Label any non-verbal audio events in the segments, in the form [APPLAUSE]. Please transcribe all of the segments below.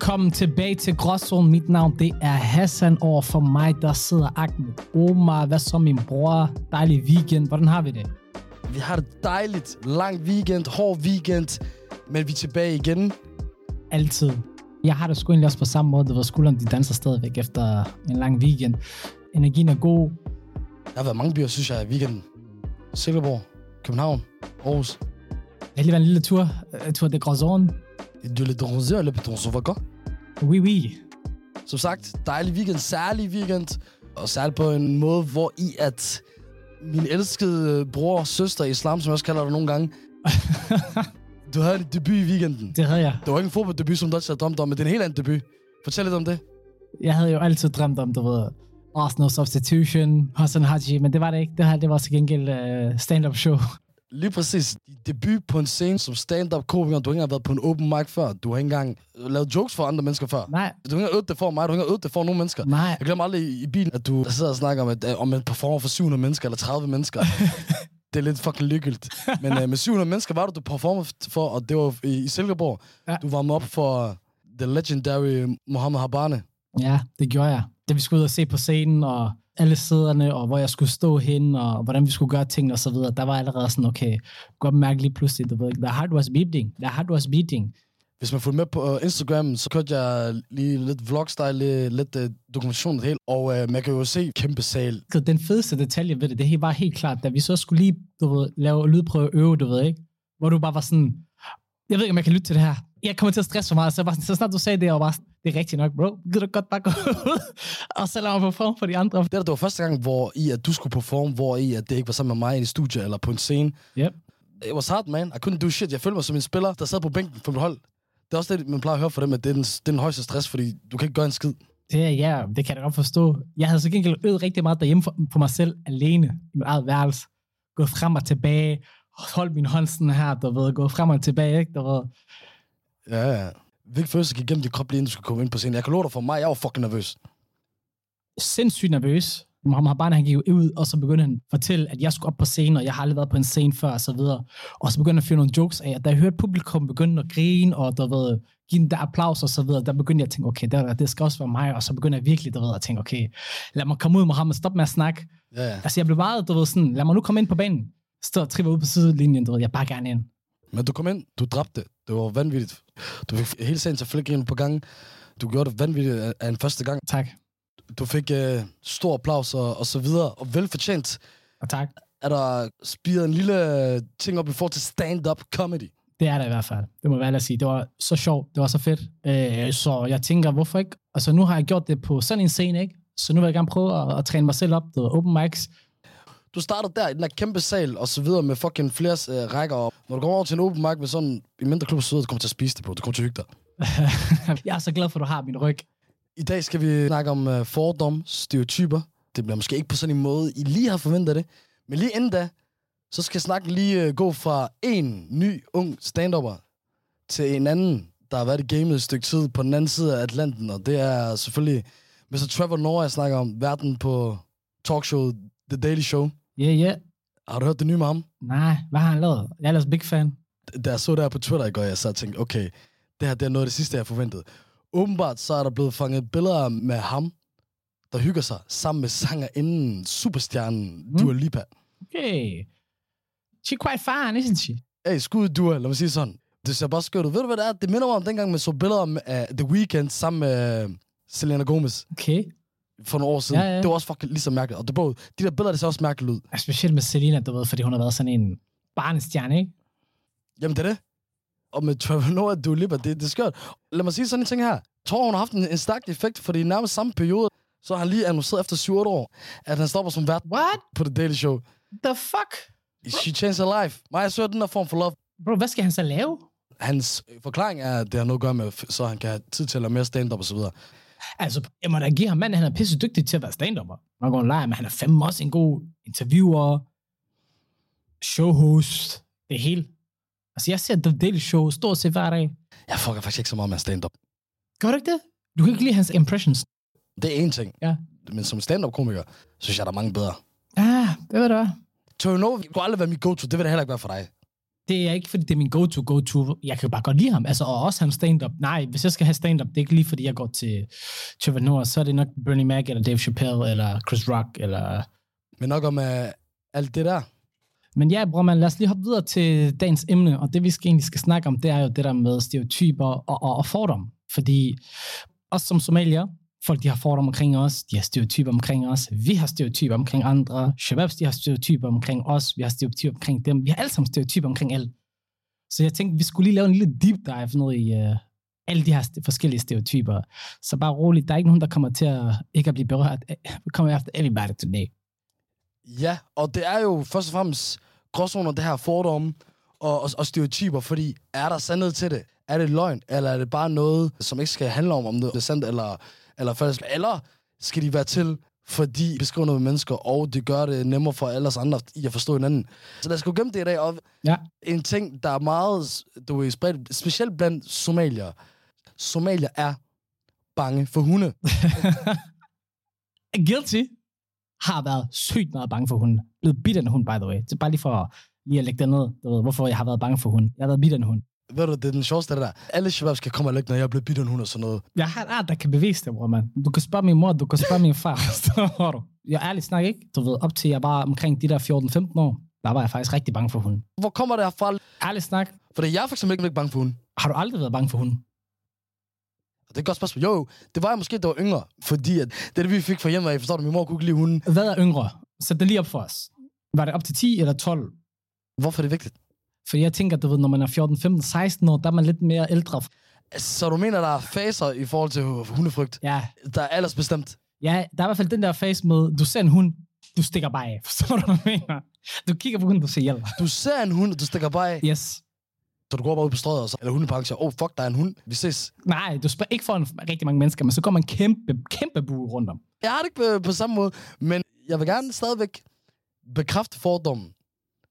Velkommen tilbage til Gråzonen. Mit navn det er Hassan. Over for mig, der sidder Ahmed Omar. Hvad så, min bror? Dejlig weekend. Hvordan har vi det? Vi har det dejligt. Lang weekend, hård weekend. Men vi er tilbage igen. Altid. Jeg har det sgu egentlig også på samme måde. Ved, skulderen de danser stadigvæk efter en lang weekend. Energien er god. Der har været mange byer, synes jeg, i weekenden. Silkeborg, København, Aarhus. Det har lige været en lille tur. Uh, tur de Gråzonen. Du er lidt rosé, eller beton, så var godt. Oui, oui. Som sagt, dejlig weekend, særlig weekend. Og særligt på en måde, hvor i at min elskede bror og søster i islam, som jeg også kalder det nogle gange, [LAUGHS] du havde en debut i weekenden. Det havde jeg. Det var ikke en fodbolddebut, som du altid havde drømt om, men det er en helt anden debut. Fortæl lidt om det. Jeg havde jo altid drømt om, du ved, Arsenal Substitution, Hassan Haji, men det var det ikke. Det her, det var til gengæld uh, stand-up show. Lige præcis. Debut på en scene som stand-up komiker. Du har ikke engang været på en open mic før. Du har ikke engang lavet jokes for andre mennesker før. Nej, Du har ikke engang øvet det for mig. Du har ikke engang øvet det for nogle mennesker. nej. Jeg glemmer aldrig i, i bilen, at du sidder og snakker om, at, øh, om en performer for 700 mennesker eller 30 mennesker. [LAUGHS] det er lidt fucking ligegyldigt. Men uh, med 700 mennesker var du, du performer for, og det var i, i Silkeborg. Ja. Du var med op for the legendary Mohammed Habane. Ja, det gjorde jeg. Da vi skulle ud og se på scenen, og alle sæderne, og hvor jeg skulle stå hen, og hvordan vi skulle gøre tingene og så videre, der var allerede sådan, okay, godt mærke lige pludselig, du ved, the heart was beating, the heart was beating. Hvis man følger med på uh, Instagram, så kørte jeg lige lidt vlog-style, lidt, lidt uh, dokumentation og det hele. Og uh, man kan jo se kæmpe sal. Den fedeste detalje ved det, det var helt klart, da vi så skulle lige, du ved, lave lydprøve øve, du ved ikke, hvor du bare var sådan, jeg ved ikke, om jeg kan lytte til det her. Jeg kommer til at stresse for meget, så, sådan, så snart du sagde det, var bare sådan, det er rigtigt nok, bro. Gider du godt bare gå ud, og så lade mig performe for de andre. Det, der, det var første gang, hvor i at du skulle performe, hvor i at det ikke var sammen med mig i et studie eller på en scene. Yep. It was hard, man. I couldn't do shit. Jeg følte mig som en spiller, der sad på bænken for mit hold. Det er også det, man plejer at høre for dem, at det er den, det er den højeste stress, fordi du kan ikke gøre en skid. Det, ja, det kan jeg da godt forstå. Jeg havde så gengæld øvet rigtig meget derhjemme for, for mig selv, alene, i mit eget værelse. Gået frem og tilbage, holdt min hånd sådan her, du ved, gået frem og tilbage, ikke? Du ved. Ja, ja. Hvilke følelser gik igennem din krop lige inden du skulle komme ind på scenen? Jeg kan love dig for mig, jeg var fucking nervøs. Sindssygt nervøs. Mohammed Habane, han gik ud, og så begyndte han at fortælle, at jeg skulle op på scenen, og jeg har aldrig været på en scene før, og så videre. Og så begyndte han at fyre nogle jokes af, og da jeg hørte publikum begynde at grine, og der ved, give den der applaus og så videre, der begyndte jeg at tænke, okay, det, det skal også være mig, og så begyndte jeg virkelig, der ved, at tænke, okay, lad mig komme ud, Mohammed, stop med at snakke. Ja, ja. Altså, jeg blev meget, du ved, sådan, lad mig nu komme ind på banen. Stå og tripper ud på sidelinjen, du ved, jeg bare gerne ind. Men du kom ind, du dræbte. Det var vanvittigt. Du fik hele scenen til flækgrin på gang. Du gjorde det vanvittigt af- en første gang. Tak. Du fik øh, stor applaus og, og så videre, og velfortjent. Og tak. Er der spiret en lille øh, ting op i forhold til stand-up comedy? Det er der i hvert fald. Det må jeg være ærlig at sige. Det var så sjovt. Det var så fedt. Øh, så jeg tænker, hvorfor ikke? Altså, nu har jeg gjort det på sådan en scene, ikke? Så nu vil jeg gerne prøve at, at træne mig selv op. Det var open mics. Du starter der i den der kæmpe sal, og så videre med fucking flere øh, rækker. Og når du kommer over til en open mic med sådan en mindre klub, så du, kommer til at spise det på. Du kommer til at hygge dig. [LAUGHS] jeg er så glad for, at du har min ryg. I dag skal vi snakke om øh, fordom, stereotyper. Det bliver måske ikke på sådan en måde, I lige har forventet det. Men lige inden da, så skal snakken lige øh, gå fra en ny, ung stand til en anden, der har været i gamet et stykke tid på den anden side af Atlanten. Og det er selvfølgelig Mr. Trevor Noah, jeg snakker om. Verden på talkshowet The Daily Show. Ja, yeah, ja. Yeah. Har du hørt det nye med ham? Nej, hvad har han lavet? Jeg er ellers big fan. da jeg så det her på Twitter i går, jeg så og tænkte, okay, det her det er noget af det sidste, jeg forventede. Åbenbart så er der blevet fanget billeder med ham, der hygger sig sammen med sangerinden, superstjernen Mm. Dua Lipa. Okay. She quite fine, isn't she? Hey, skud Dua, lad mig sige sådan. Det ser bare skørt ud. Ved du, hvad det er? Det minder mig om dengang, man så billeder af The Weeknd sammen med øh, Selena Gomez Okay. For nogle år siden. Ja, ja. Det var også fucking lige så mærkeligt. Og det, både, de der billeder, det ser også mærkeligt ud. Og Specielt med Selena, du ved, fordi hun har været sådan en barnestjerne, ikke? Jamen, det er det. Og med Trevor Noah Dua Lipa, det, det er skørt. Lad mig sige sådan en ting her. Tror, hun har haft en, en stærk effekt, fordi i nærmest samme periode, så har han lige annonceret efter 7 år, at han stopper som vært What? på The Daily Show. The fuck? She changed her life. Jeg søger den der form for love. Bro, hvad skal han så lave? Hans forklaring er, at det har noget at gøre med, så han kan have tid til at lave mere stand-up og så videre. Altså, jeg må da give ham mand, han er pisse dygtig til at være stand-upper. Man går lege, men han er fandme også en god interviewer, showhost, det hele. Altså, jeg ser The Daily Show stort set hver dag. Jeg fucker faktisk ikke så meget med stand-up. Gør du ikke det? Du kan ikke lide hans impressions. Det er én ting. Ja. Men som stand-up-komiker, synes jeg, der er mange bedre. Ah, det ved du hvad. Tony Nova kunne aldrig være mit go-to. Det vil det heller ikke være for dig. Det er ikke, fordi det er min go-to, go-to. Jeg kan bare godt lide ham. Altså, og også hans stand-up. Nej, hvis jeg skal have stand-up, det er ikke lige, fordi jeg går til Trevor Noah, så er det nok Bernie Mac, eller Dave Chappelle, eller Chris Rock, eller... Men nok om uh, alt det der. Men ja, bror man, lad os lige hoppe videre til dagens emne, og det vi skal egentlig skal snakke om, det er jo det der med stereotyper og, og, og fordom. Fordi os som somalier, folk de har fordomme omkring os, de har stereotyper omkring os, vi har stereotyper omkring andre, shababs de har stereotyper omkring os, vi har stereotyper omkring dem, vi har alle sammen stereotyper omkring alt. Så jeg tænkte, vi skulle lige lave en lille deep dive ned i uh, alle de her st- forskellige stereotyper. Så bare roligt, der er ikke nogen, der kommer til at ikke at blive berørt. [LAUGHS] Vi kommer efter everybody today. Ja, og det er jo først og fremmest gråzoner, det her fordomme og, og, og stereotyper, fordi er der sandhed til det? Er det løgn, eller er det bare noget, som ikke skal handle om, om det er sandt eller, eller falsk? Eller skal de være til, fordi beskriver noget med mennesker, og det gør det nemmere for alle os andre i at forstå hinanden. Så lad os gå gennem det i dag, og Ja. en ting, der er meget, du ved, spredt, specielt blandt somalier. Somalier er bange for hunde. [LAUGHS] Guilty har været sygt meget bange for hunden. Blevet bidt af en hund, by the way. Det er bare lige for lige at lægge det ned, du ved, hvorfor jeg har været bange for hunden. Jeg har været bidt af en hund. Ved du, det er den sjoveste, det der. Alle shabab skal komme og lægge, når jeg er blevet bidt en hund og sådan noget. Jeg har art, der kan bevise det, bror, man. Du kan spørge min mor, du kan spørge min far. [LAUGHS] Jeg ærligt snak ikke. Du ved, op til jeg var omkring de der 14-15 år, der var jeg faktisk rigtig bange for hunden. Hvor kommer det herfra? Ærligt snak. Fordi jeg er for eksempel ikke, bange for hunde. Har du aldrig været bange for hunden? Det er et godt spørgsmål. Jo, det var jeg måske, da jeg var yngre. Fordi at det det, vi fik fra hjemme af. Forstår du, min mor kunne ikke lide hunden. Hvad er yngre? Sæt det lige op for os. Var det op til 10 eller 12? Hvorfor er det vigtigt? For jeg tænker, du ved, når man er 14, 15, 16 år, der er man lidt mere ældre. Så du mener, der er faser i forhold til hundefrygt? Ja, Der er aldersbestemt. Ja, der er i hvert fald den der fase med, du ser en hund, du stikker bare af. [LAUGHS] Forstår du, hvad jeg mener? Du kigger på hunden, du siger hjælp. Du ser en hund, du stikker bare af. Yes. Så du går bare ud på strøget, og så, eller hundeparken siger, oh fuck, der er en hund. Vi ses. Nej, du spørger ikke foran rigtig mange mennesker, men så går man kæmpe, kæmpe bue rundt om. Jeg har det ikke på, på samme måde, men jeg vil gerne stadigvæk bekræfte fordommen.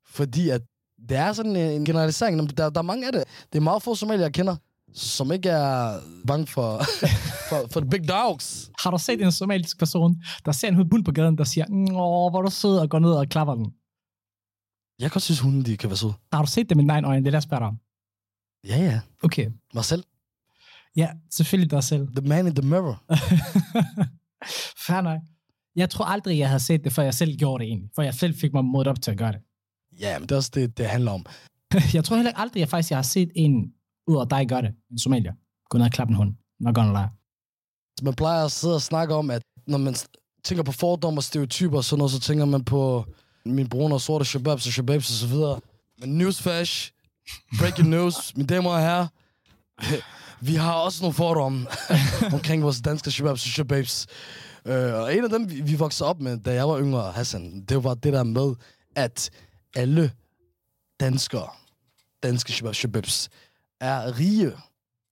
Fordi at det er sådan en en generalisering. Der, der er mange af det. Det er meget få somalier, jeg kender, som ikke er bange for, [LAUGHS] for, for the big dogs. Har du set en somalisk person, der ser en hund på gaden, der siger, åh, hvor er du sød, og går ned og klapper den? Jeg kan godt synes, hunde de kan være søde. Har du set det med din øjne? Det er jeg spørger dig om. Ja, ja. Okay. Mig selv. Ja, selvfølgelig dig selv. The man in the mirror. [LAUGHS] Fair nok. Jeg tror aldrig, jeg havde set det, før jeg selv gjorde det egentlig. For jeg selv fik mig modet op til at gøre det. Ja, men det er også det, det handler om. [LAUGHS] jeg tror heller ikke aldrig, jeg faktisk jeg har set en ud af dig gøre det. En somalier. Gå ned og klappe en hund. Not gonna lie. Man plejer at sidde og snakke om, at når man tænker på fordomme og stereotyper og sådan noget, så tænker man på min brune og sorte shababs og shababs og så videre. Men newsflash, breaking [LAUGHS] news, mine damer og herrer, vi har også nogle fordomme [LAUGHS] omkring vores danske shababs og shababs. Øh, og en af dem, vi, vi voksede op med, da jeg var yngre, Hassan, det var det der med, at alle danskere, danske shababs, shababs, er rige.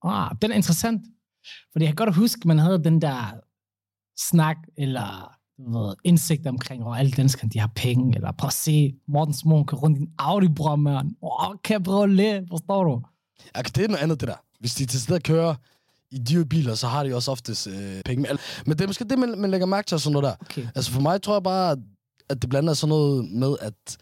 Ah, den er interessant. Fordi jeg kan godt huske, man havde den der snak, eller ved, indsigt omkring, hvor alle danskere, de har penge, eller prøv at se, Morten Små kan rundt i en Audi, mand. Åh, kan jeg forstår du? Ja, det er noget andet, det der. Hvis de til stedet kører i dyre biler, så har de også oftest øh, penge. Men, men det er måske det, man, man lægger mærke til sådan noget der. Okay. Altså for mig tror jeg bare, at det blander sådan noget med, at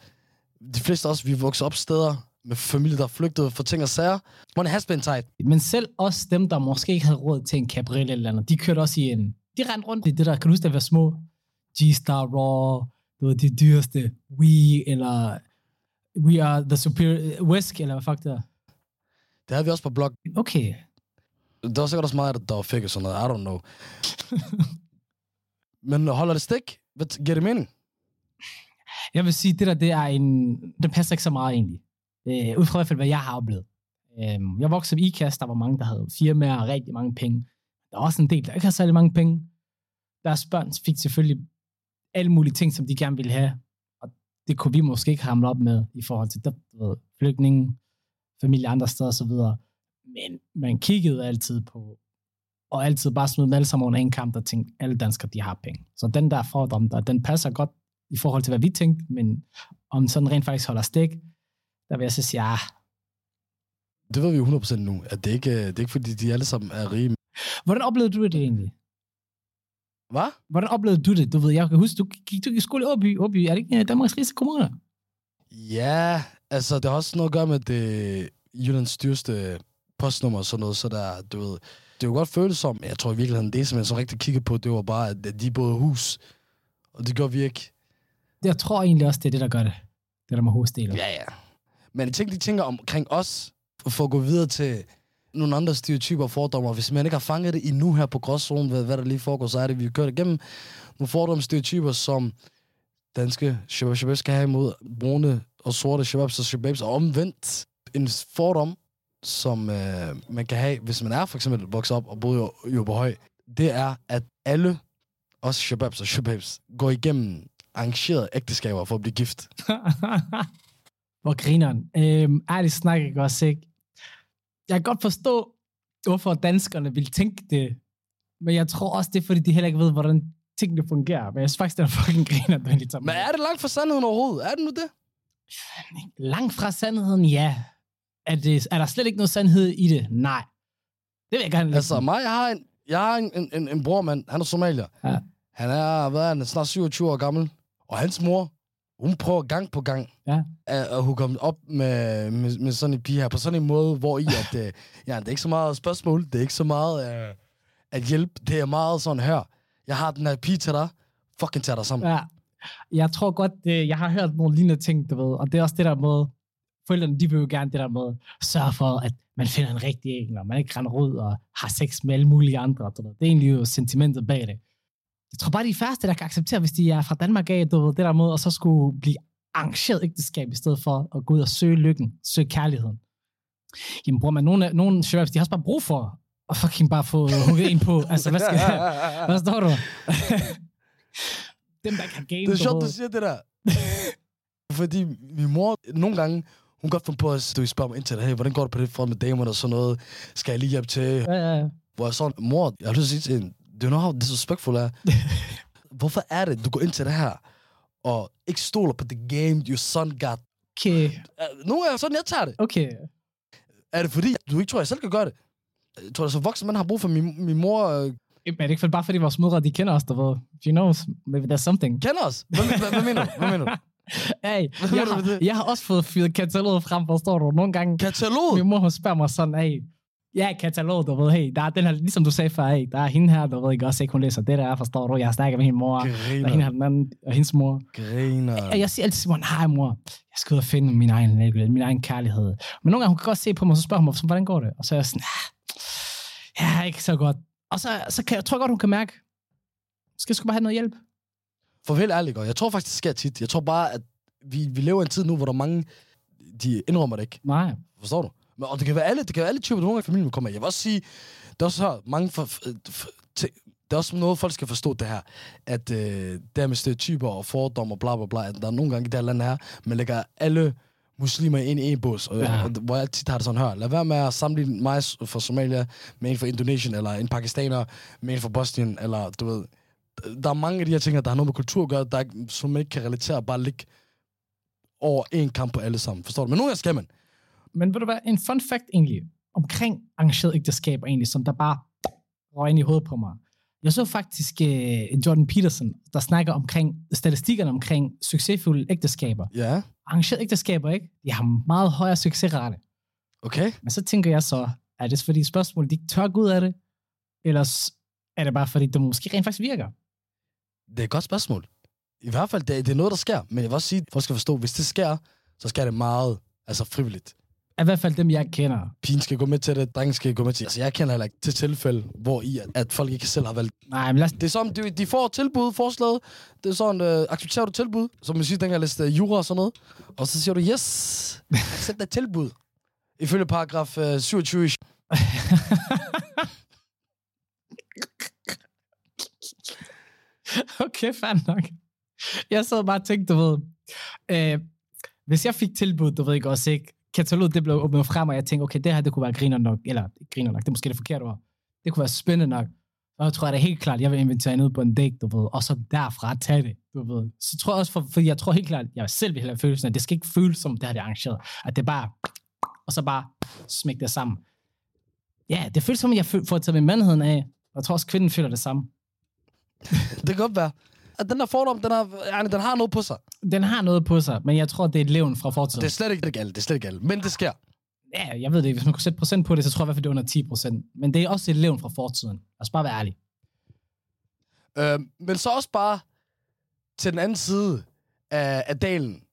de fleste af os, vi vokser op steder med familie, der er flygtet for ting og sager. Money has been tight. Men selv også dem, der måske ikke havde råd til en cabriolet eller andet, de kørte også i en... De rendte rundt i det der, kan du huske, der var små? G-Star Raw, du ved, de dyreste. We, eller We are the superior... Whisk, eller hvad fuck det er. Det havde vi også på blog. Okay. Der var sikkert også meget, der var fik og sådan noget. I don't know. [LAUGHS] Men holder det stik? Giver det mening? Jeg vil sige, det der, det er en... Den passer ikke så meget egentlig. Øh, ud fra i hvert fald, hvad jeg har oplevet. Øh, jeg voksede op i IKAST, der var mange, der havde firmaer og rigtig mange penge. Der var også en del, der ikke havde særlig mange penge. Deres børn fik selvfølgelig alle mulige ting, som de gerne ville have. Og det kunne vi måske ikke hamle op med i forhold til du ved, flygtninge, familie andre steder osv. Men man kiggede altid på, og altid bare smed dem alle sammen under en kamp, der tænkte, alle danskere, de har penge. Så den der fordom, der, den passer godt i forhold til, hvad vi tænkte, men om sådan rent faktisk holder stik, der vil jeg så sige, ja, Det ved vi jo 100% nu, at det ikke, det er ikke fordi, de alle sammen er rige. Hvordan oplevede du det egentlig? Hvad? Hvordan oplevede du det? Du ved, jeg kan huske, du gik, du gik i skole i Åby. Åby, er det ikke øh, Danmarks rigeste kommune? Ja, Altså, det har også noget at gøre med det Jyllands dyreste postnummer og sådan noget, så der, du ved, det kunne godt føles som, jeg tror i virkeligheden, det som jeg så rigtig kiggede på, det var bare, at de boede hus, og det gør vi ikke. Jeg tror egentlig også, det er det, der gør det. Det der med hovedsteder. Ja, ja. Men tænk, de tænker omkring os, for at gå videre til nogle andre stereotyper og fordomme. Hvis man ikke har fanget det endnu her på gråzonen, hvad, hvad der lige foregår, så er det, vi kører igennem nogle fordomme stereotyper, som danske shabab shabab skal have imod brune og sorte shababs og shababs, og omvendt en fordom, som øh, man kan have, hvis man er for eksempel vokset op og boet i jo høj, det er, at alle, også shababs og shababs, går igennem arrangerede ægteskaber for at blive gift. [LAUGHS] Hvor grineren. Øhm, ærligt snak ikke også, ikke? Jeg kan godt forstå, hvorfor danskerne vil tænke det, men jeg tror også, det er, fordi de heller ikke ved, hvordan tingene fungerer. Men jeg synes faktisk, det er fucking griner, den med. Men er det langt fra sandheden overhovedet? Er det nu det? Langt fra sandheden, ja. Er, det, er der slet ikke noget sandhed i det? Nej. Det vil jeg gerne Altså mig, jeg har en, jeg har en, en, en, en bror, mand. Han er somalier. Ja. Han er, hvad er han, snart 27 år gammel. Og hans mor, hun prøver gang på gang Ja. at, at hun kommer op med, med, med sådan en pige her, på sådan en måde, hvor i at, øh, ja, det er ikke så meget spørgsmål, det er ikke så meget øh, at hjælpe, det er meget sådan, hør, jeg har den her pige til dig, fucking tag dig sammen. Ja. Jeg tror godt, jeg har hørt nogle lignende ting, du ved, og det er også det der med, forældrene, de vil jo gerne det der med, sørge for, at man finder en rigtig en, og man ikke render ud og har sex med alle mulige andre. Du ved. Det er egentlig jo sentimentet bag det. Jeg tror bare, de færreste, der kan acceptere, hvis de er fra Danmark af, du ved, det der med, og så skulle blive arrangeret ægteskab, i stedet for at gå ud og søge lykken, søge kærligheden. Jamen bror, man, nogle, nogle sheriffs, de har også bare brug for at fucking bare få hugget en på. [LAUGHS] Altså, hvad skal [LAUGHS] Hvad står du? Dem, der har game, Det er sjovt, du siger det der. Fordi min mor, nogle gange, hun kan godt finde på at du spørger mig ind til det, hey, hvordan går det på det for med damerne og sådan noget? Skal jeg lige hjælpe til? Ja, ja, ja. Hvor jeg sådan, mor, jeg har lyst til at sige til hende, do you know how disrespectful er? [LAUGHS] Hvorfor er det, du går ind til det her, og ikke stoler på the game your son got? Okay, Uh, Nogle gange sådan, jeg tager det. okay. Er det fordi, du ikke tror, jeg selv kan gøre det? Jeg tror, at så voksen man har brug for min, min mor øh, er det ikke for, bare fordi vores mødre, de kender os, der ved? You know, maybe there's something. kender os. Hvad, hvad, hvad, mener du? Hvad mener du? [LAUGHS] Hey, jeg, har, jeg har også fået fyret kataloget frem, forstår du? Nogle gange, Katalog? min mor, hun spørger mig sådan, hey, ja, katalog, du ved, hey, der er den her, ligesom du sagde før, hey, der er hende her, du ved ikke også ikke, hun læser det der, forstår du? Jeg har snakket med hende mor, og hende Griner. her, den anden, og hendes mor. Griner. Og jeg siger altid til mor, hej mor, jeg skal ud og finde min egen, min egen kærlighed. Men nogle gange, hun kan godt se på mig, så spørger hun mig, hvordan går det? Og så er jeg sådan, "Ah, ja, ikke så godt. Og så, så kan jeg tror godt, hun kan mærke, skal jeg sgu bare have noget hjælp? For vel ærligt, jeg tror faktisk, det sker tit. Jeg tror bare, at vi, vi lever i en tid nu, hvor der er mange, de indrømmer det ikke. Nej. Forstår du? Men, og det kan være alle, det kan være alle typer, der nogle i familien kommer. Jeg vil også sige, det er her, mange for, for, det er også noget, folk skal forstå det her, at øh, det her med stereotyper og fordomme og bla bla bla, at der er nogle gange i det her land her, man lægger alle muslimer ind i en bås, og, Ja. og, hvor jeg tit har det sådan her. Lad være med at sammenligne mig fra Somalia med en fra Indonesien, eller en pakistaner med en fra Bosnien, eller du ved, der er mange af de her ting, der har noget med kultur at gøre, der, som man ikke kan relatere bare ligge over en kamp på alle sammen. Forstår du? Men nogle gange skal man. Men ved du hvad, en fun fact egentlig, omkring arrangeret ægteskab egentlig, som der bare røg ind i hovedet på mig. Jeg så faktisk uh, Jordan Peterson, der snakker omkring statistikkerne omkring succesfulde ægteskaber. Ja, Arrangeret ægteskaber, ikke? De har meget højere succesrate. okay. Men så tænker jeg så, er det fordi spørgsmålet, de ikke tør gå ud af det? Eller s- er det bare fordi, det måske rent faktisk virker? Det er et godt spørgsmål. I hvert fald, det, det er noget, der sker. Men jeg vil også sige, at folk skal forstå, hvis det sker, så sker det meget altså frivilligt. I hvert fald dem, jeg kender. Pigen skal gå med til det, drengen skal gå med til det. Altså, jeg kender heller ikke til tilfælde, hvor i, at, folk ikke selv har valgt. Nej, men lad os... Det er sådan, de, de får tilbud, forslaget. Det er sådan, øh, accepterer du tilbud? Som man siger, dengang jeg læste øh, jura og sådan noget. Og så siger du, yes, accept det tilbud. [LAUGHS] Ifølge paragraf øh, 27 i [LAUGHS] Okay, fair nok. Jeg sad bare og tænkte, du ved, øh, hvis jeg fik tilbud, du ved ikke også ikke, kataloget det blev åbnet frem, og jeg tænkte, okay, det her, det kunne være griner nok, eller griner nok, det er måske det forkerte ord. Det kunne være spændende nok. Så tror det da helt klart, jeg vil invitere hende ud på en date, du ved, og så derfra tage det, du ved. Så tror jeg også, for, for jeg tror helt klart, jeg selv vil have følelsen af, at det skal ikke føles som, det her det er arrangeret. At det bare, og så bare smække det sammen. Ja, det føles som, at jeg får taget min mandheden af. Og jeg tror også, kvinden føler det samme. [LAUGHS] Det kan godt være at den der fordom, den har, ja, den har noget på sig. Den har noget på sig, men jeg tror, det er et levn fra fortiden. Det er slet ikke alt, det er slet ikke alt. Men det sker. Ja, jeg ved det ikke. Hvis man kunne sætte procent på det, så tror jeg i hvert fald, det er under 10 procent. Men det er også et levn fra fortiden. Lad os bare være ærlig. Øh, men så også bare til den anden side af, af dalen,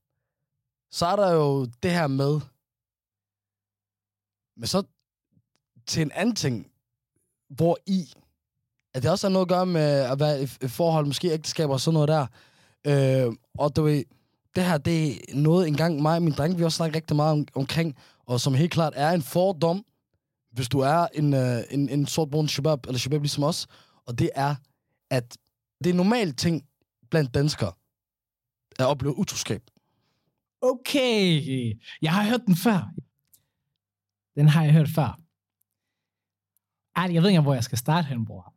så er der jo det her med, men så til en anden ting, hvor i, at det også har noget at gøre med at være i forhold, måske ægteskaber og sådan noget der. Øh, og du ved, det her, det er noget engang mig og min dreng, vi også snakket rigtig meget om, omkring, og som helt klart er en fordom, hvis du er en, øh, en, en sortbrun shabab, eller shabab ligesom os, og det er, at det er normalt normal ting blandt danskere, at opleve utroskab. Okay, jeg har hørt den før. Den har jeg hørt før. Ej, jeg ved ikke, hvor jeg skal starte hen, bror.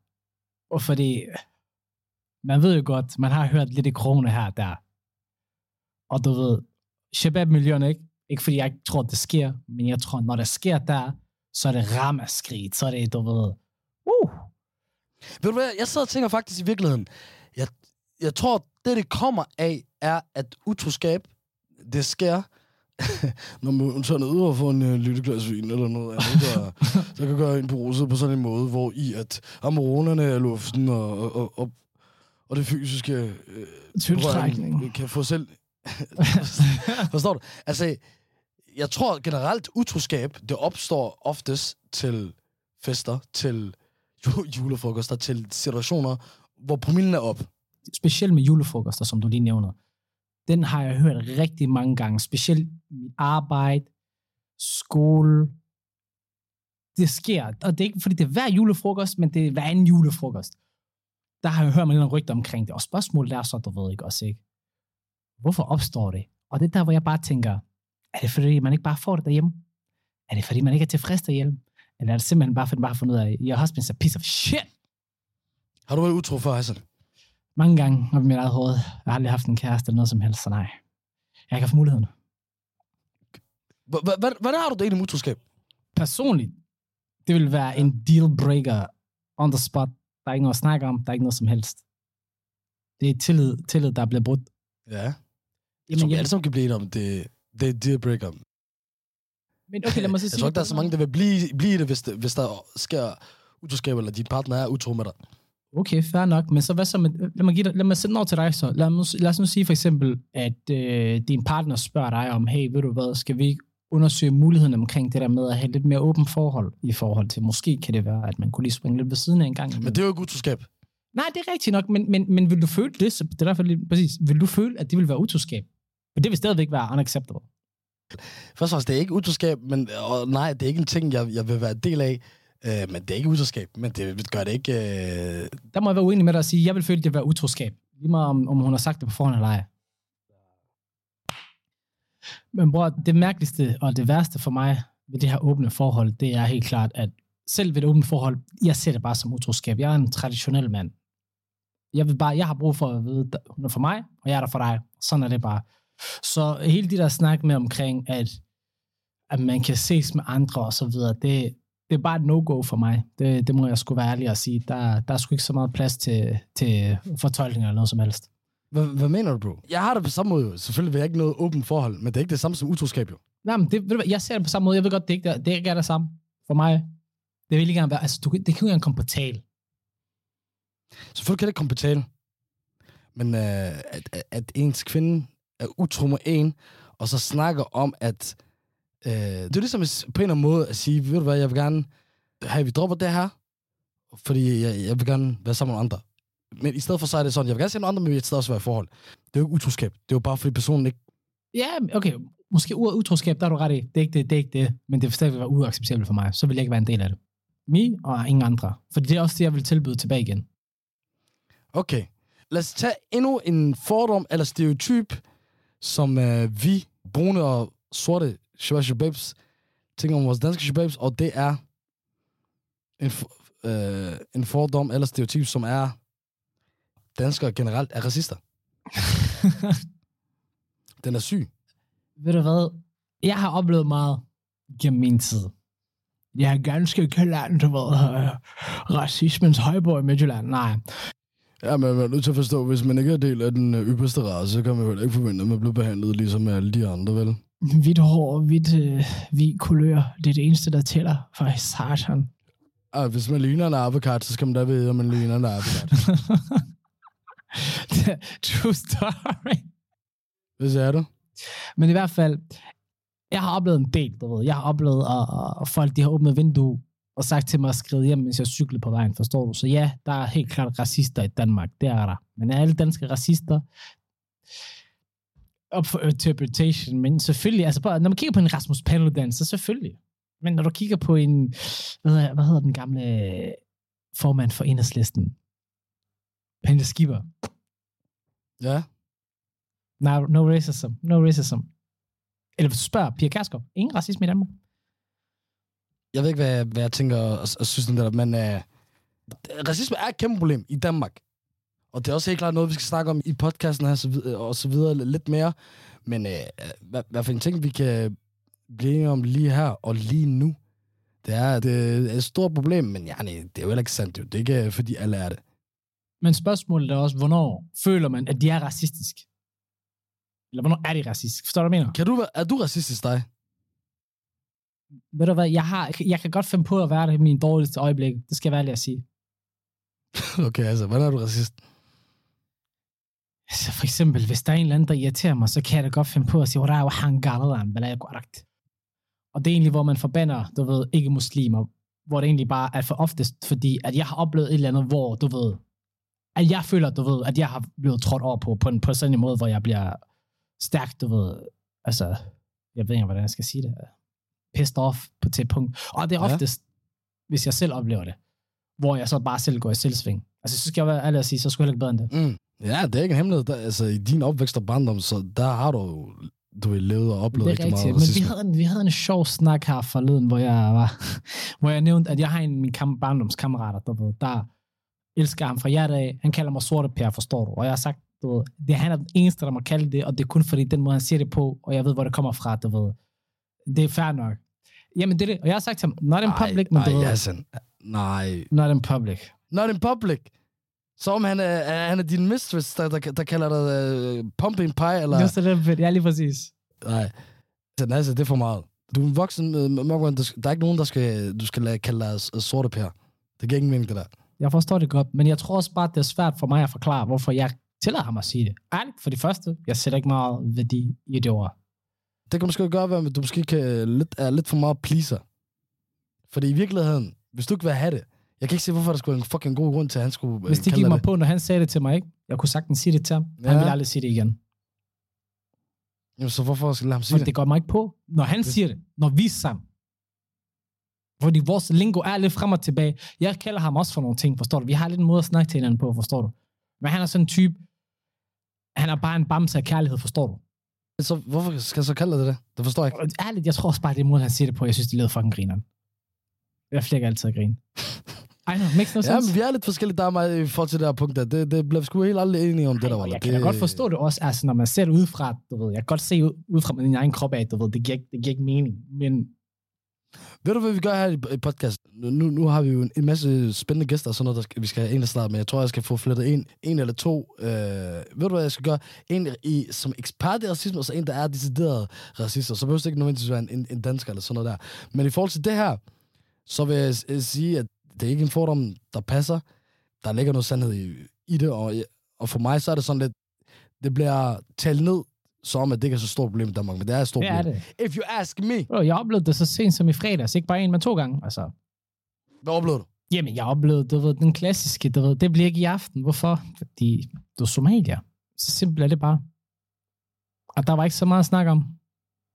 Og fordi, man ved jo godt, man har hørt lidt i krone her og der. Og du ved, Shabab-miljøen, ikke? Ikke fordi jeg tror, det sker, men jeg tror, når det sker der, så er det ramaskrig, så er det, du ved, uh. Ved du hvad, jeg sidder og tænker faktisk i virkeligheden, jeg, jeg tror, det det kommer af, er, at utroskab, det sker, [LAUGHS] når man tager ned og får en uh, lille glas vin eller noget andet, der, der kan gøre en på på sådan en måde, hvor i at amoronerne er luften og, og, og, og det fysiske øh, Tiltrækning. kan få selv... [LAUGHS] Forstår du? Altså, jeg tror generelt, utroskab, det opstår oftest til fester, til ju- julefrokoster, til situationer, hvor promillen er op. Specielt med julefrokoster, som du lige nævner. Den har jeg hørt rigtig mange gange. Specielt mit arbejde, skole. Det sker. Og det er ikke, fordi det er hver julefrokost, men det er hver anden julefrokost. Der har jeg hørt mange rygter omkring det. Og spørgsmålet er så, du ved ikke også, ikke? Hvorfor opstår det? Og det er der, hvor jeg bare tænker, er det fordi, man ikke bare får det derhjemme? Er det fordi, man ikke er tilfreds derhjemme? Eller er det simpelthen bare, fordi man bare har fundet ud af, your husband's a piece of shit? Har du været utro for, Hassan? Mange gange op i mit eget hoved. Jeg har aldrig haft en kæreste eller noget som helst, så nej. Jeg har ikke haft muligheden. Hvordan har du det egentlig med utroskab? Personligt, det vil være en deal breaker on the spot. Der er ikke noget at snakke om. Der er ikke noget som helst. Det er tillid, tillid der bliver brudt. Ja. Jeg Jamen, tror, vi jeg, alle sammen kan blive om, det, det er dealbreaker. men okay, lad mig [LAUGHS] så Jeg sige tror ikke, der er så mange, der vil blive, blive det, hvis, det, hvis der sker utroskab, eller din partner er utro med dig. Okay, fair nok. Men så hvad så med, lad mig, give dig, lad mig sætte den over til dig så. Lad, mig, lad os nu sige for eksempel, at øh, din partner spørger dig om, hey, ved du hvad, skal vi undersøge muligheden omkring det der med at have lidt mere åbent forhold i forhold til, måske kan det være, at man kunne lige springe lidt ved siden af en gang. Men det er jo ikke utroskab. Nej, det er rigtigt nok, men, men, men vil du føle det, så det er derfor lige, præcis, vil du føle, at det vil være utroskab? For det vil stadigvæk være unacceptable. Først og fremmest, det er ikke utroskab, men og nej, det er ikke en ting, jeg, jeg vil være del af. Øh, men det er ikke utroskab, men det gør det ikke... Øh... Der må jeg være uenig med dig og sige, at jeg vil føle, at det var utroskab. Lige meget om, om hun har sagt det på forhånd eller ej. Men bror, det mærkeligste og det værste for mig ved det her åbne forhold, det er helt klart, at selv ved et åbent forhold, jeg ser det bare som utroskab. Jeg er en traditionel mand. Jeg, vil bare, jeg har brug for at vide, at hun er for mig, og jeg er der for dig. Sådan er det bare. Så hele det der snak med omkring, at, at man kan ses med andre og så videre, det, det er bare et no-go for mig. Det, det må jeg sgu være ærlig at sige. Der, der er sgu ikke så meget plads til, til fortolkninger eller noget som helst. Hvad, hvad mener du, bro? Jeg har det på samme måde. jo. Selvfølgelig vil jeg ikke noget åbent forhold, men det er ikke det samme som utroskab, jo. Nej, men det, ved du hvad, jeg ser det på samme måde. Jeg ved godt, det ikke, er- det ikke er det samme. For mig, det vil ikke engang være, altså, du, det kan jo ikke engang komme på tale. Selvfølgelig kan det ikke komme på tale. Men øh, at, at, at ens kvinde er utro med en, og så snakker om, at... Øh, det er ligesom på en eller anden måde at sige, ved du hvad, jeg vil gerne at vi dropper det her, fordi jeg, jeg vil gerne være sammen med andre. Men i stedet for så er det sådan, jeg vil gerne se nogle andre, men vi vil stadig også være i forhold. Det er jo ikke utroskab. Det er jo bare, fordi personen ikke... Ja, okay. Måske ordet utroskab, der er du ret i. Det er ikke det, det er ikke det. Men det vil stadig være uacceptabelt for mig. Så vil jeg ikke være en del af det. Me og ingen andre. For det er også det, jeg vil tilbyde tilbage igen. Okay, lad os tage endnu en fordom eller stereotyp, som øh, vi, brune og sorte shababs, tænker om vores danske shababs, og det er en, øh, en fordom eller stereotyp, som er danskere generelt er racister. [LAUGHS] Den er syg. Ved du hvad? Jeg har oplevet meget gennem min tid. Jeg er ganske kaldt, du ved, øh, racismens højborg i Midtjylland. Nej. Ja, men man er nødt til at forstå, hvis man ikke er del af den øh, ypperste race, så kan man jo ikke forvente, at man bliver behandlet ligesom alle de andre, vel? Hvidt hår, hvidt, øh, hvid kulør, det er det eneste, der tæller for satan. Ah, hvis man ligner en abekat, så skal man da vide, om man ligner en abekat. [LAUGHS] True story. Hvis er du? Men i hvert fald, jeg har oplevet en del, du ved. Jeg har oplevet, at, at folk de har åbnet vindue og sagt til mig at skrive hjem, mens jeg cyklede på vejen, forstår du? Så ja, der er helt klart racister i Danmark, det er der. Men er alle danske racister? Op for interpretation, men selvfølgelig, altså bare, når man kigger på en Rasmus Paludan, så selvfølgelig. Men når du kigger på en, hvad hedder, hvad hedder den gamle formand for enhedslisten? Pernille Skipper. Ja. No, no racism. No racism. Eller spørger Pia Kærsgaard, ingen racisme i Danmark. Jeg ved ikke, hvad, hvad jeg tænker og, og synes om det der, men uh, racisme er et kæmpe problem i Danmark. Og det er også helt klart noget, vi skal snakke om i podcasten her, så videre, og så videre lidt mere. Men uh, hvad, hvad for en ting, vi kan blive enige om lige her og lige nu, det er, det er et stort problem, men ja, nej, det er jo heller ikke sandt. Jo. Det er ikke, fordi alle er det. Men spørgsmålet er også, hvornår føler man, at de er racistisk? Eller hvornår er de racistisk? Forstår du, hvad jeg mener? Kan du, er du racistisk, dig? Ved du hvad, jeg, har, jeg kan godt finde på at være det i min dårligste øjeblik. Det skal jeg være ærlig at sige. [LAUGHS] okay, altså, hvordan er du racist? Altså for eksempel, hvis der er en eller anden, der irriterer mig, så kan jeg da godt finde på at sige, hvor han galadan, hvad er korrekt. Og det er egentlig, hvor man forbander, du ved, ikke muslimer. Hvor det egentlig bare er for oftest, fordi at jeg har oplevet et eller andet, hvor, du ved, at jeg føler, du ved, at jeg har blevet trådt over på, på, en, på sådan en måde, hvor jeg bliver stærkt, du ved, altså, jeg ved ikke, hvordan jeg skal sige det, pissed off på til punkt. Og det er Ja. oftest, hvis jeg selv oplever det, hvor jeg så bare selv går i selvsving. Altså, så skal jeg være ærlig at sige, så skulle jeg heller ikke bedre end det. Mm. Ja, det er ikke en hemmelighed. Der, altså, i din opvækst og barndom, så der har du du har levet og oplevet rigtig meget men vi havde, en, vi havde en sjov snak her forleden, hvor jeg var, [LAUGHS] hvor jeg nævnte, at jeg har en af mine kam- barndomskammerater, du ved, der elsker ham fra hjertet af. Han kalder mig sorte Per, forstår du? Og jeg har sagt, du ved, det er han er den eneste, der må kalde det, og det er kun fordi den måde, han siger det på, og jeg ved, hvor det kommer fra, du ved. Det er fair nok. Jamen, det er det. Og jeg har sagt til ham, not in public, men nej, du ved, Hassan. Nej. not in public. Not in public. Så om han er, han er din mistress, der, der, der kalder dig uh, pumping pie, eller... Just a little bit. Ja, lige præcis. Nej. Hassan, altså, det er for meget. Du er en voksen, uh, der, skal- der er ikke nogen, der skal, du skal lade, kalde dig uh, sorte per. Det giver ingen mening, det der. Jeg forstår det godt, men jeg tror også bare, det er svært for mig at forklare, hvorfor jeg tillader ham at sige det. Ærligt, for det første, jeg sætter ikke meget værdi i det ord. Det kan måske gøre, at du måske kan, lidt, er lidt for meget pleaser. Fordi i virkeligheden, hvis du ikke vil have det, jeg kan ikke se, hvorfor der skulle være en fucking god grund til, at han skulle øh, Hvis de gik mig det. på, når han sagde det til mig, ikke? Jeg kunne sagtens sige det til ham. Ja. Han ville aldrig sige det igen. Jamen, så hvorfor skal lade ham sige det? det går mig ikke på. Når han Det- siger det, når vi er sammen. Fordi vores lingo er lidt frem og tilbage. Jeg kalder ham også for nogle ting, forstår du? Vi har lidt en måde at snakke til hinanden på, forstår du? Men han er sådan en type, han er bare en bamse af kærlighed, forstår du? Så hvorfor skal jeg så kalde dig det? Det forstår jeg ikke. Ærligt, jeg tror også bare, det er måden, han siger det på. Jeg synes, det lyder fucking grineren. Jeg flækker altid at grine. [LAUGHS] I know, makes no Ja, sense. men vi er lidt forskellige, der er mig i forhold til det her punkt. Der. Det, det bliver vi sgu helt aldrig enige om, det der Ej, var. jeg kan da godt forstå det også, altså når man ser det udefra, du ved, jeg kan godt se ud, fra min egen krop af, du ved, det giver, ikke- det giver ikke mening, men Ved du, hvad vi gør her i, podcast? Nu, nu har vi jo en, masse spændende gæster og sådan noget, der skal, vi skal have en at starte med. Jeg tror, jeg skal få flettet en, en eller to. Øh, ved du, hvad jeg skal gøre? En i, som ekspert i racisme, og så en, der er decideret racister. Så behøver det ikke nødvendigvis være en, en, dansker eller sådan noget der. Men i forhold til det her, så vil jeg s- sige, at det er ikke en fordom, der passer. Der ligger noget sandhed i, i det, og, og for mig så er det sådan lidt, det bliver talt ned, som at det ikke er så stort problem i Danmark, men det er et stort det er problem. det. If you ask me, Bro, jeg oplevede det så sent som i fredags, ikke bare en, men to gange, altså. hvad oplevede du? Jamen, jeg oplevede, du ved, den klassiske, du ved, det bliver ikke i aften. Hvorfor? Fordi du er somalier. Så simpelt er det bare. Og der var ikke så meget at snakke om.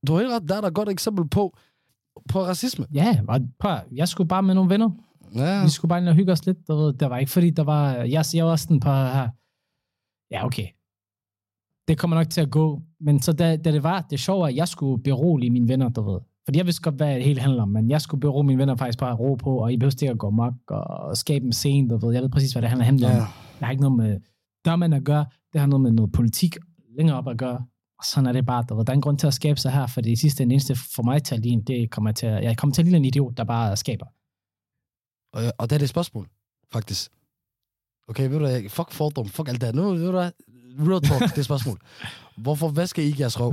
Du har helt ret, der er der et godt eksempel på, på racisme. Ja, og prøv, jeg skulle bare med nogle venner. Ja. Vi skulle bare ind og hygge os lidt. Du ved, der var ikke fordi, der var... Jeg siger også sådan på her... Ja, okay. Det kommer nok til at gå. Men så da, da det var, det sjove er, at jeg skulle berolige mine venner, du ved. Fordi jeg vidste godt, hvad det hele handler om, men jeg skulle berolige mine venner faktisk bare at ro på, og I behøver ikke at gå mok og skabe en scene, du ved. Jeg ved præcis, hvad det handler, handler om. ja. Det har ikke noget med dommen at gøre. Det har noget med noget politik længere op at gøre. Og sådan er det bare. Du ved. Der er en grund til at skabe sig her, for det sidste den eneste for mig til at ligne, det kommer til at, jeg kommer til at ligne en idiot, der bare skaber. Og, og det er det spørgsmål, faktisk. Okay, ved du hvad? Fuck fordom. Fuck alt det. Nu, ved du hvad? Real talk, det er spørgsmål. [LAUGHS] Hvorfor vasker I ikke jeres røv?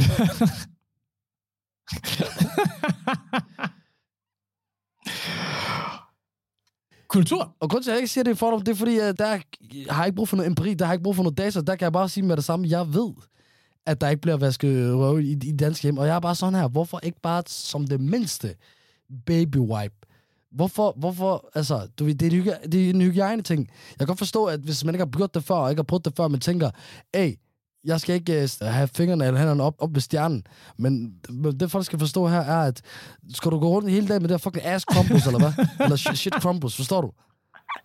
Kultur. Og grund til, at jeg ikke siger, det er fordom, det er fordi, at der har jeg ikke brug for noget empiri, der har jeg ikke brug for noget data. Der kan jeg bare sige med det samme. Jeg ved, at der ikke bliver vasket røv i, i dansk hjem. Og jeg er bare sådan her. Hvorfor ikke bare som det mindste baby wipe? Hvorfor, hvorfor, altså, du ved, det er, en det er en hygiejne ting. Jeg kan godt forstå, at hvis man ikke har gjort det før, og ikke har prøvet det før, man tænker, hey, jeg skal ikke uh, have fingrene eller hænderne op, op ved stjernen. Men men det folk skal forstå her er, at skal du gå rundt hele dagen med det her fucking ass crumbles, eller hvad? [LAUGHS] Eller shit, shit crumbles, forstår du?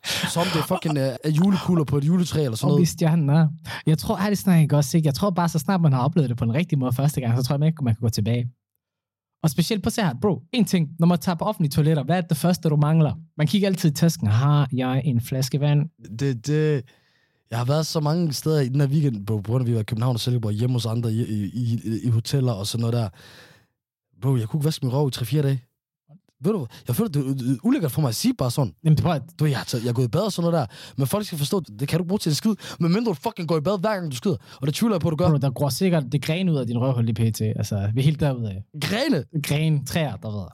Som det er fucking uh, julekugler på et juletræ, eller sådan Og noget. i stjernen er. Jeg tror, ærligt snart ikke også ikke. Jeg tror bare, så snart man har oplevet det på den rigtige måde første gang, så tror jeg ikke, man kan gå tilbage. Og specielt på se her, bro, en ting, når man tager på offentlige toiletter, hvad er det første, du mangler? Man kigger altid i tasken, har jeg en flaske vand? Det, det, jeg har været så mange steder i den her weekend, på grund af, vi var i København og Silkeborg, hjemme hos andre i, i, i, i hoteller og sådan noget der. Bro, jeg kunne ikke vaske min røv i 3-4 dage. Ved du? Jeg føler, det er ulækkert for mig at sige bare sådan. Jamen, prøv at, Du ved, jeg, jeg er gået i bad og sådan noget der. Men folk skal forstå, det kan du bruge til en skid. Men mindre du fucking går i bad hver gang du skider. Og det tvivler jeg på, at du gør. bro, der går sikkert det gren ud af din røvhul i pt. Altså, vi er helt derude af. Grene! Gren, træer, der ved.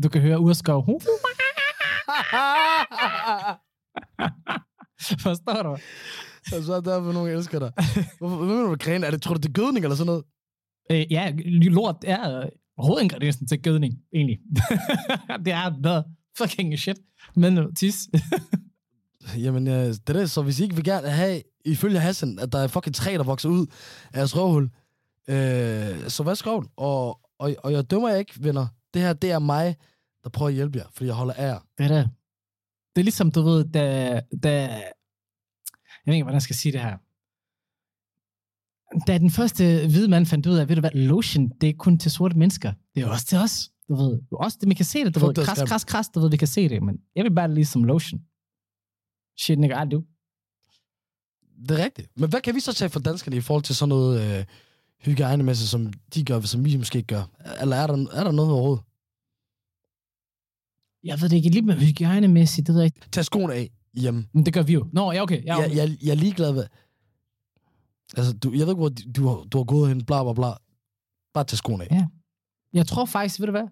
[LAUGHS] du kan høre urskov. [LAUGHS] Forstår du? og så er der for nogen, der elsker dig. Hvad mener du med grene? Er det, tror du, det er gødning eller sådan noget? Øh, ja, lort er hovedingrediensen til gødning, egentlig. [LAUGHS] det er the fucking shit. Men øh, tis. [LAUGHS] Jamen, øh, det er det. Så hvis I ikke vil gerne have, ifølge Hassan, at der er fucking træ, der vokser ud af jeres røvhul, øh, så hvad skrev Og, og, og jeg dømmer jer ikke, venner. Det her, det er mig, der prøver at hjælpe jer, fordi jeg holder af jer. det er det. Det er ligesom, du ved, da, da... Jeg ved ikke, hvordan jeg skal sige det her. Da den første hvide mand fandt ud af, ved du hvad, lotion, det er kun til sorte mennesker. Det er også til os. Du ved, også det, man kan se det, du ved, det er kras, kras, kras, du ved, vi kan se det, men jeg vil bare lige som lotion. Shit, nigga, I do. Det er rigtigt. Men hvad kan vi så tage for danskerne i forhold til sådan noget øh, hygiejnemæssigt, som de gør, som vi måske ikke gør? Eller er der, er der noget overhovedet? Jeg ved det ikke, lige med hygiejnemæssigt, det ved jeg ikke. Tag skoene af hjemme. Men det gør vi jo. Nå, ja, okay. Ja, okay. Jeg, jeg, jeg er ligeglad med... Altså, du, jeg ved ikke, hvor du, du, har, du har gået hen, bla bla bla. Bare tag skoene af. Ja. Jeg tror faktisk, ved du hvad?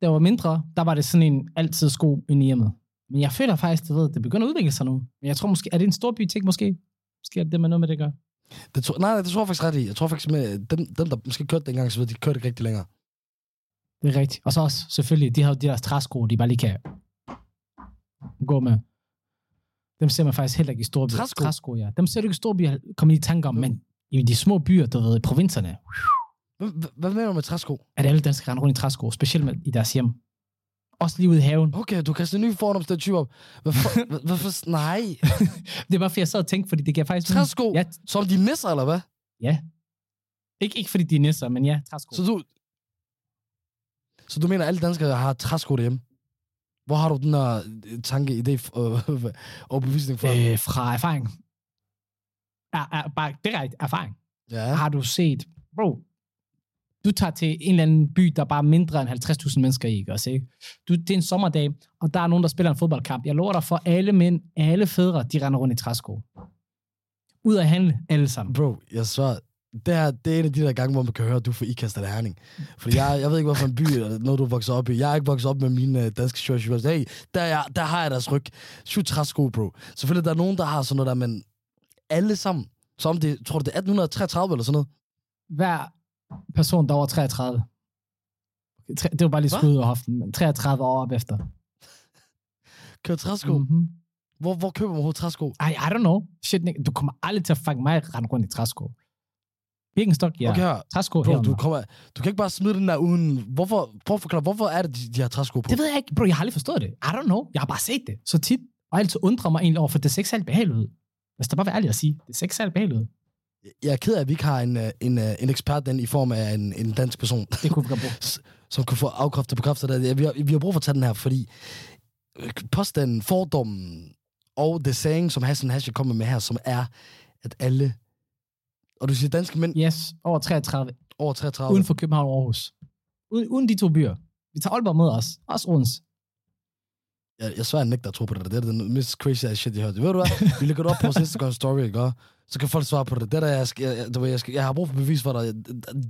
Da jeg var mindre, der var det sådan en altid sko i hjemmet. Men jeg føler faktisk, du ved, det begynder at udvikle sig nu. Men jeg tror måske, er det en stor by ting måske? Måske er det det med noget med det gør. Det tror, nej, nej, det tror jeg faktisk ret i. Jeg tror faktisk, med dem, dem der måske kørte dengang, så ved de kørte ikke rigtig længere. Det er rigtigt. Og så også, selvfølgelig, de har jo de der træsko, de bare lige kan gå med. Dem ser man faktisk heller ikke i store byer. Træsko? Træsko, ja. Dem ser du ikke i store byer, kommer i tanker om, men i de små byer, du ved, i provinserne, Hvad, mener du med træsko? er det alle danskere rende rundt i træsko, specielt med, i deres hjem. Også lige ude i haven. Okay, du kaster en ny fordomsstereotyp op. [LAUGHS] Hvorfor? hvorfor? Nej. [LAUGHS] Det er bare fordi, jeg sad og tænkte, fordi det giver faktisk... Træsko? Ja, Som de nisser, eller hvad? ja. Ikke, ikke fordi de er nisser, men ja, træsko. Så du... Så du mener, at alle danskere har træsko derhjemme? Hvor har du den her øh, tanke, idé øh, [LAUGHS] og bevisning fra? Øh, fra erfaring. Er, er, bare direkte erfaring. ja. Har du set, bro, du tager til en eller anden by, der er bare mindre end 50.000 mennesker i, ikke også, ikke? Du, det er en sommerdag, og der er nogen, der spiller en fodboldkamp. Jeg lover dig for alle mænd, alle fædre, de render rundt i træsko. Ud at handle, alle sammen. Bro, jeg svarer, det her, det er en af de der gange, hvor man kan høre, at du får ikastet af herning. Fordi jeg, jeg ved ikke, hvorfor en by eller noget, du er vokset op i. Jeg er ikke vokset op med mine uh, danske shorts. Hey, der, er, jeg- der har jeg deres ryg. Syv træsko, bro. Selvfølgelig, der er nogen, der har sådan noget der, men alle sammen. Som det, tror du, det er 1833 eller sådan noget? Hver person, der er over 33. Tre- Det var bare lige skud ud af hoften, men 33 år op efter. Kører træsko. Mm. Mm-hmm. Hvor, hvor køber man overhovedet træsko? I, I don't know. Shit, du kommer aldrig til at fange mig rende rundt i træsko. Birkenstock, ja. Okay, her. Træsko Bro, du, kommer, du kan ikke bare smide den der uden... Hvorfor, prøv at forklare, hvorfor er det, de, de har træsko på? Det ved jeg ikke. Bro, jeg har aldrig forstået det. I don't know. Jeg har bare set det så tit. Og altid undrer mig egentlig over, for det ser ikke særlig behageligt ud. Hvis der bare være ærlig at sige, det ser ikke særlig behageligt ud. Jeg er ked af, at vi ikke har en, øh, en, øh, en ekspert den i form af en, en dansk person, Det kunne vi godt bruge. [LAUGHS] som kan få afkræftet bekræftet det. Vi har, vi har brug for at tage den her, fordi øh, påstanden, fordommen og det saying, som Hassan Hashe kommer med her, som er, at alle, og du siger danske mænd Yes, over 33. over 33, Uden for København og Aarhus. Uden, uden de to byer. Vi tager Aalborg med os. Også Odense. Jeg, jeg svær, jeg nægter at tro på det. Det er den mest crazy ass shit, jeg har hørt. Ved du hvad? [LAUGHS] Vi lægger det op på vores Instagram story, ikke? Så kan folk svare på det. Det der, jeg, jeg, jeg, skal, jeg har brug for bevis for dig.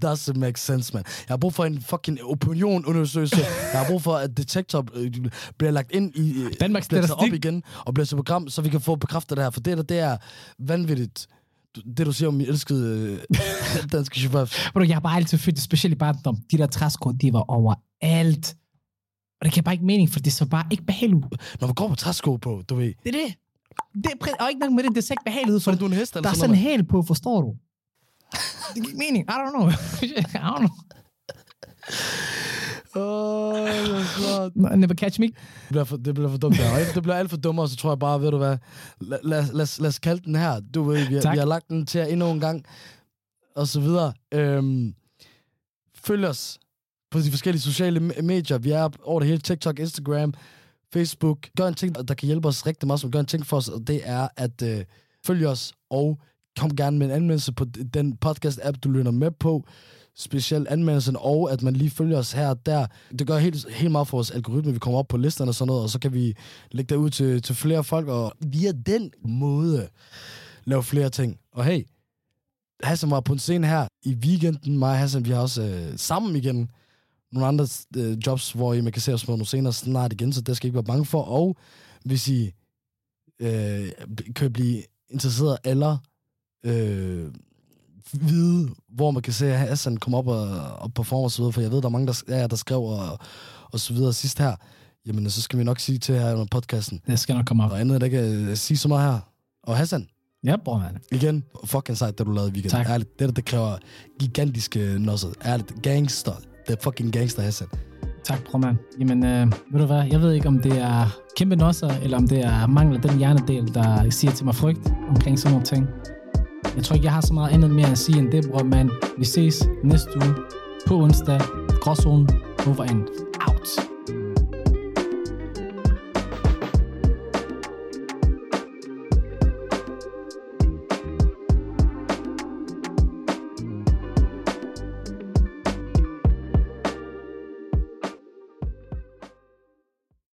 Doesn't make sense, man. Jeg har brug for en fucking opinionundersøgelse. Jeg har brug for, at detektor øh, bliver lagt ind i... Danmarks bliver op igen og bliver til program, så vi kan få bekræftet det her. For det der, det er vanvittigt. Det, du siger om min elskede øh, [LAUGHS] danske chauffør. Bro, jeg har bare altid følt specielt i barndom. De der træsko, de var overalt. Og det kan bare ikke mening, for det så bare ikke behageligt. Når man går med træsko på, du ved. Det er det. det er og ikke nok med det, det ser ikke behageligt ud, for du er en hest eller der er sådan sådan en hæl på, forstår du? det giver ikke mening. I don't know. [LAUGHS] I don't know. [LAUGHS] Åh, det klart. No, Never catch me. Det bliver for, det bliver for dumt. Der. Og Det bliver alt for dummere, så tror jeg bare, ved du hvad, lad, lad, lad, lad os kalde den her. Du ved, vi, vi har lagt den til jer endnu en gang, og så videre. Øhm, følg os på de forskellige sociale me- medier. Vi er over det hele TikTok, Instagram, Facebook. Gør en ting, der kan hjælpe os rigtig meget, som gør en ting for os, og det er at øh, følge os, og kom gerne med en anmeldelse på den podcast-app, du lytter med på. Specielt anmeldelsen, og at man lige følger os her og der. Det gør helt, helt meget for vores algoritme. Vi kommer op på listerne og sådan noget, og så kan vi lægge det ud til, til flere folk, og via den måde lave flere ting. Og hey, Hassan var på en scene her i weekenden. Mig og Hassan, vi har også øh, sammen igen nogle andre øh, jobs, hvor I man kan se os på nogle scener snart igen, så det skal I ikke være bange for. Og hvis I øh, kan blive interesseret eller øh, vide, hvor man kan se at Hassan komme op og, og performe og så videre, for jeg ved, der er mange, der, ja, der skrev og, og så videre sidst her, jamen så skal vi nok sige til her under podcasten. Det skal nok komme op. Og andet, der kan øh, sige så meget her. Og Hassan, Ja, bror, man. igen, fucking sejt, det du lavede i weekenden. Tak. Ærligt, det der, det kræver gigantiske nosser. Ærligt, gangster. Det er fucking gangster, Hassan. Tak, bror, man. Jamen, øh, ved du hvad? Jeg ved ikke, om det er kæmpe nosser, eller om det er mangel af den hjernedel, der siger til mig frygt omkring sådan nogle ting. Jeg tror ikke, jeg har så meget andet mere at sige end det, bror, man. Vi ses næste uge på onsdag. Gråzonen over end.